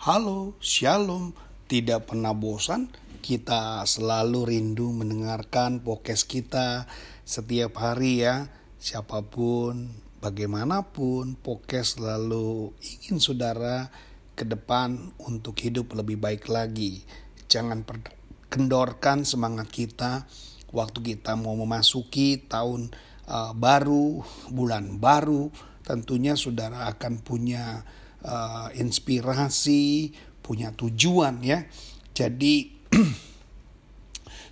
Halo, Shalom. Tidak pernah bosan, kita selalu rindu mendengarkan podcast kita setiap hari ya. Siapa pun, bagaimanapun, podcast selalu ingin saudara ke depan untuk hidup lebih baik lagi. Jangan kendorkan semangat kita waktu kita mau memasuki tahun uh, baru, bulan baru. Tentunya saudara akan punya uh, inspirasi, punya tujuan ya. Jadi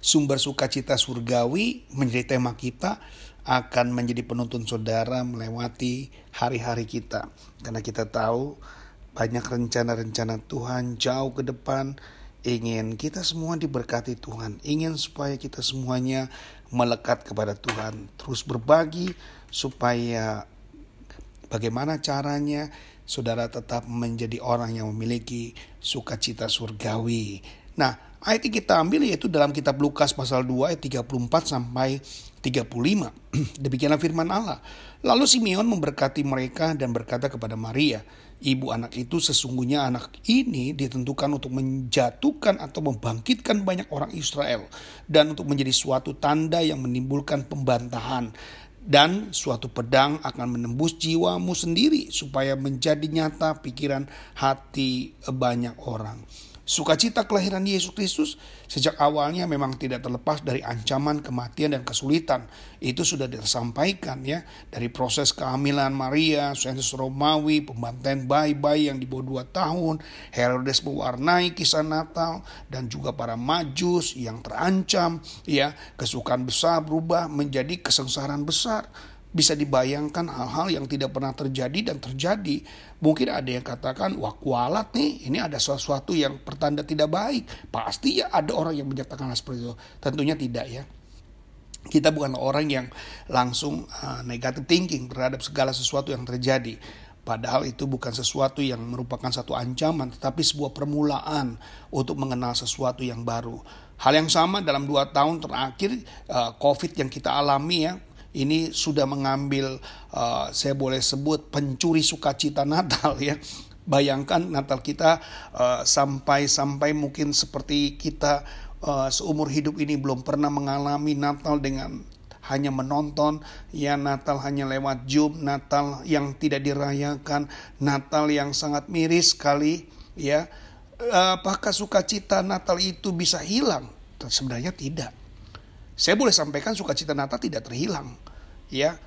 sumber sukacita surgawi menjadi tema kita akan menjadi penuntun saudara melewati hari-hari kita. Karena kita tahu banyak rencana-rencana Tuhan jauh ke depan ingin kita semua diberkati Tuhan, ingin supaya kita semuanya melekat kepada Tuhan, terus berbagi supaya bagaimana caranya saudara tetap menjadi orang yang memiliki sukacita surgawi. Nah, ayat yang kita ambil yaitu dalam kitab Lukas pasal 2 ayat 34 sampai 35. Demikianlah firman Allah. Lalu Simeon memberkati mereka dan berkata kepada Maria, Ibu anak itu sesungguhnya anak ini ditentukan untuk menjatuhkan atau membangkitkan banyak orang Israel dan untuk menjadi suatu tanda yang menimbulkan pembantahan dan suatu pedang akan menembus jiwamu sendiri supaya menjadi nyata pikiran hati banyak orang. Sukacita kelahiran Yesus Kristus sejak awalnya memang tidak terlepas dari ancaman kematian dan kesulitan. Itu sudah disampaikan ya dari proses kehamilan Maria, sensus Romawi, pembantaian bayi-bayi yang di bawah dua tahun, Herodes mewarnai kisah Natal dan juga para majus yang terancam ya kesukaan besar berubah menjadi kesengsaraan besar bisa dibayangkan hal-hal yang tidak pernah terjadi dan terjadi. Mungkin ada yang katakan, wah kualat nih, ini ada sesuatu yang pertanda tidak baik. Pasti ya ada orang yang menyatakan hal seperti itu. Tentunya tidak ya. Kita bukan orang yang langsung uh, negative thinking terhadap segala sesuatu yang terjadi. Padahal itu bukan sesuatu yang merupakan satu ancaman, tetapi sebuah permulaan untuk mengenal sesuatu yang baru. Hal yang sama dalam dua tahun terakhir uh, COVID yang kita alami ya, ini sudah mengambil uh, saya boleh sebut pencuri sukacita Natal ya. Bayangkan Natal kita uh, sampai sampai mungkin seperti kita uh, seumur hidup ini belum pernah mengalami Natal dengan hanya menonton ya Natal hanya lewat Zoom Natal yang tidak dirayakan Natal yang sangat miris sekali ya. Apakah sukacita Natal itu bisa hilang? Sebenarnya tidak saya boleh sampaikan sukacita Natal tidak terhilang. Ya,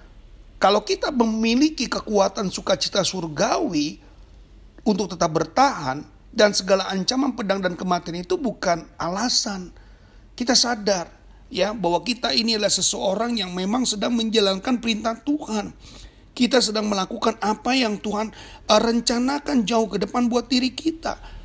kalau kita memiliki kekuatan sukacita surgawi untuk tetap bertahan dan segala ancaman pedang dan kematian itu bukan alasan. Kita sadar ya bahwa kita ini adalah seseorang yang memang sedang menjalankan perintah Tuhan. Kita sedang melakukan apa yang Tuhan rencanakan jauh ke depan buat diri kita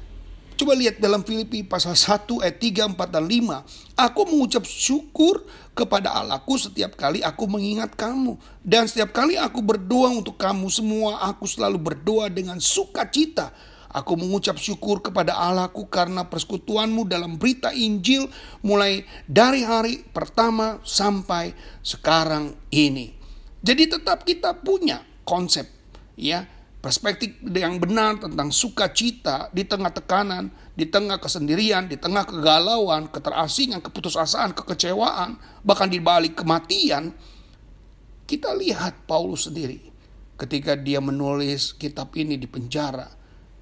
Coba lihat dalam Filipi pasal 1 ayat 3, 4, dan 5. Aku mengucap syukur kepada Allahku setiap kali aku mengingat kamu. Dan setiap kali aku berdoa untuk kamu semua, aku selalu berdoa dengan sukacita. Aku mengucap syukur kepada Allahku karena persekutuanmu dalam berita Injil mulai dari hari pertama sampai sekarang ini. Jadi tetap kita punya konsep ya perspektif yang benar tentang sukacita di tengah tekanan, di tengah kesendirian, di tengah kegalauan, keterasingan, keputusasaan, kekecewaan, bahkan di balik kematian, kita lihat Paulus sendiri ketika dia menulis kitab ini di penjara,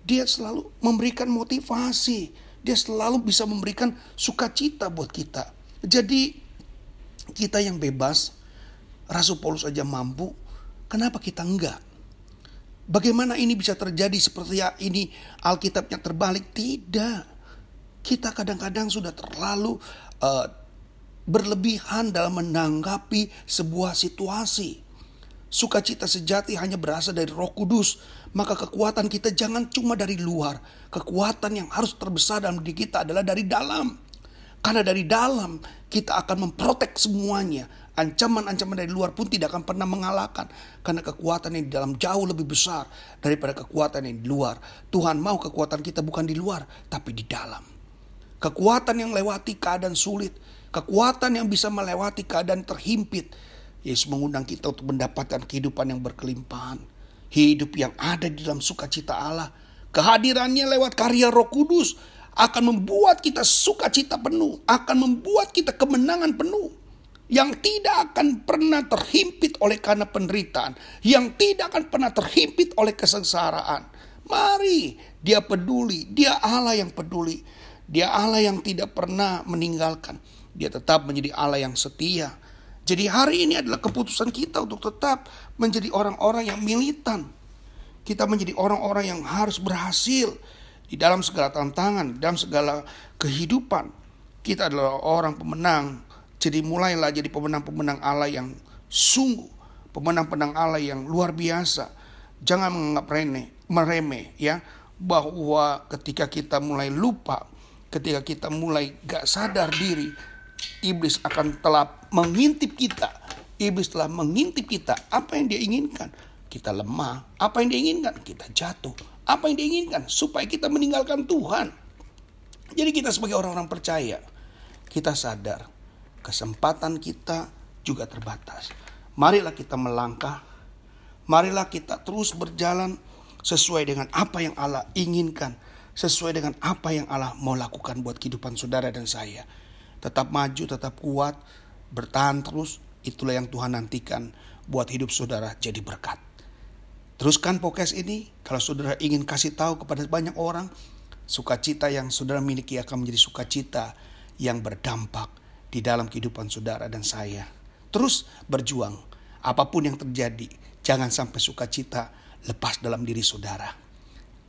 dia selalu memberikan motivasi, dia selalu bisa memberikan sukacita buat kita. Jadi kita yang bebas, Rasul Paulus aja mampu, kenapa kita enggak? Bagaimana ini bisa terjadi seperti ya ini Alkitabnya terbalik? Tidak. Kita kadang-kadang sudah terlalu uh, berlebihan dalam menanggapi sebuah situasi. Sukacita sejati hanya berasal dari Roh Kudus, maka kekuatan kita jangan cuma dari luar. Kekuatan yang harus terbesar dalam diri kita adalah dari dalam. Karena dari dalam kita akan memprotek semuanya Ancaman-ancaman dari luar pun tidak akan pernah mengalahkan. Karena kekuatan yang di dalam jauh lebih besar daripada kekuatan yang di luar. Tuhan mau kekuatan kita bukan di luar, tapi di dalam. Kekuatan yang lewati keadaan sulit. Kekuatan yang bisa melewati keadaan terhimpit. Yesus mengundang kita untuk mendapatkan kehidupan yang berkelimpahan. Hidup yang ada di dalam sukacita Allah. Kehadirannya lewat karya Roh Kudus akan membuat kita sukacita penuh, akan membuat kita kemenangan penuh yang tidak akan pernah terhimpit oleh karena penderitaan, yang tidak akan pernah terhimpit oleh kesengsaraan. Mari, dia peduli, dia Allah yang peduli, dia Allah yang tidak pernah meninggalkan, dia tetap menjadi Allah yang setia. Jadi hari ini adalah keputusan kita untuk tetap menjadi orang-orang yang militan, kita menjadi orang-orang yang harus berhasil di dalam segala tantangan, dalam segala kehidupan. Kita adalah orang pemenang. Jadi mulailah jadi pemenang-pemenang Allah yang sungguh, pemenang-pemenang Allah yang luar biasa. Jangan menganggap remeh, meremeh ya bahwa ketika kita mulai lupa, ketika kita mulai gak sadar diri, iblis akan telah mengintip kita. Iblis telah mengintip kita apa yang dia inginkan kita lemah. Apa yang diinginkan? Kita jatuh. Apa yang diinginkan? Supaya kita meninggalkan Tuhan. Jadi kita sebagai orang-orang percaya, kita sadar kesempatan kita juga terbatas. Marilah kita melangkah. Marilah kita terus berjalan sesuai dengan apa yang Allah inginkan. Sesuai dengan apa yang Allah mau lakukan buat kehidupan saudara dan saya. Tetap maju, tetap kuat, bertahan terus. Itulah yang Tuhan nantikan buat hidup saudara jadi berkat. Teruskan podcast ini kalau saudara ingin kasih tahu kepada banyak orang sukacita yang saudara miliki akan menjadi sukacita yang berdampak di dalam kehidupan saudara dan saya. Terus berjuang apa pun yang terjadi, jangan sampai sukacita lepas dalam diri saudara.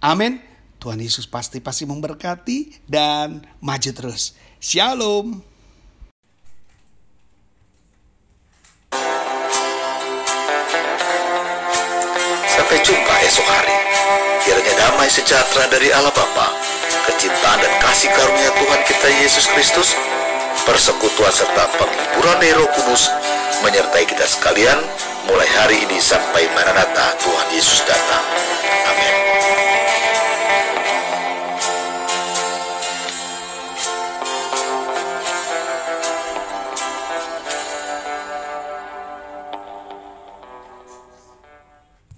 Amin. Tuhan Yesus pasti pasti memberkati dan maju terus. Shalom. Damai sejahtera dari Allah Bapa, kecintaan dan kasih karunia Tuhan kita Yesus Kristus, persekutuan serta penghiburan Roh Kudus menyertai kita sekalian mulai hari ini sampai Maranatha Tuhan Yesus datang.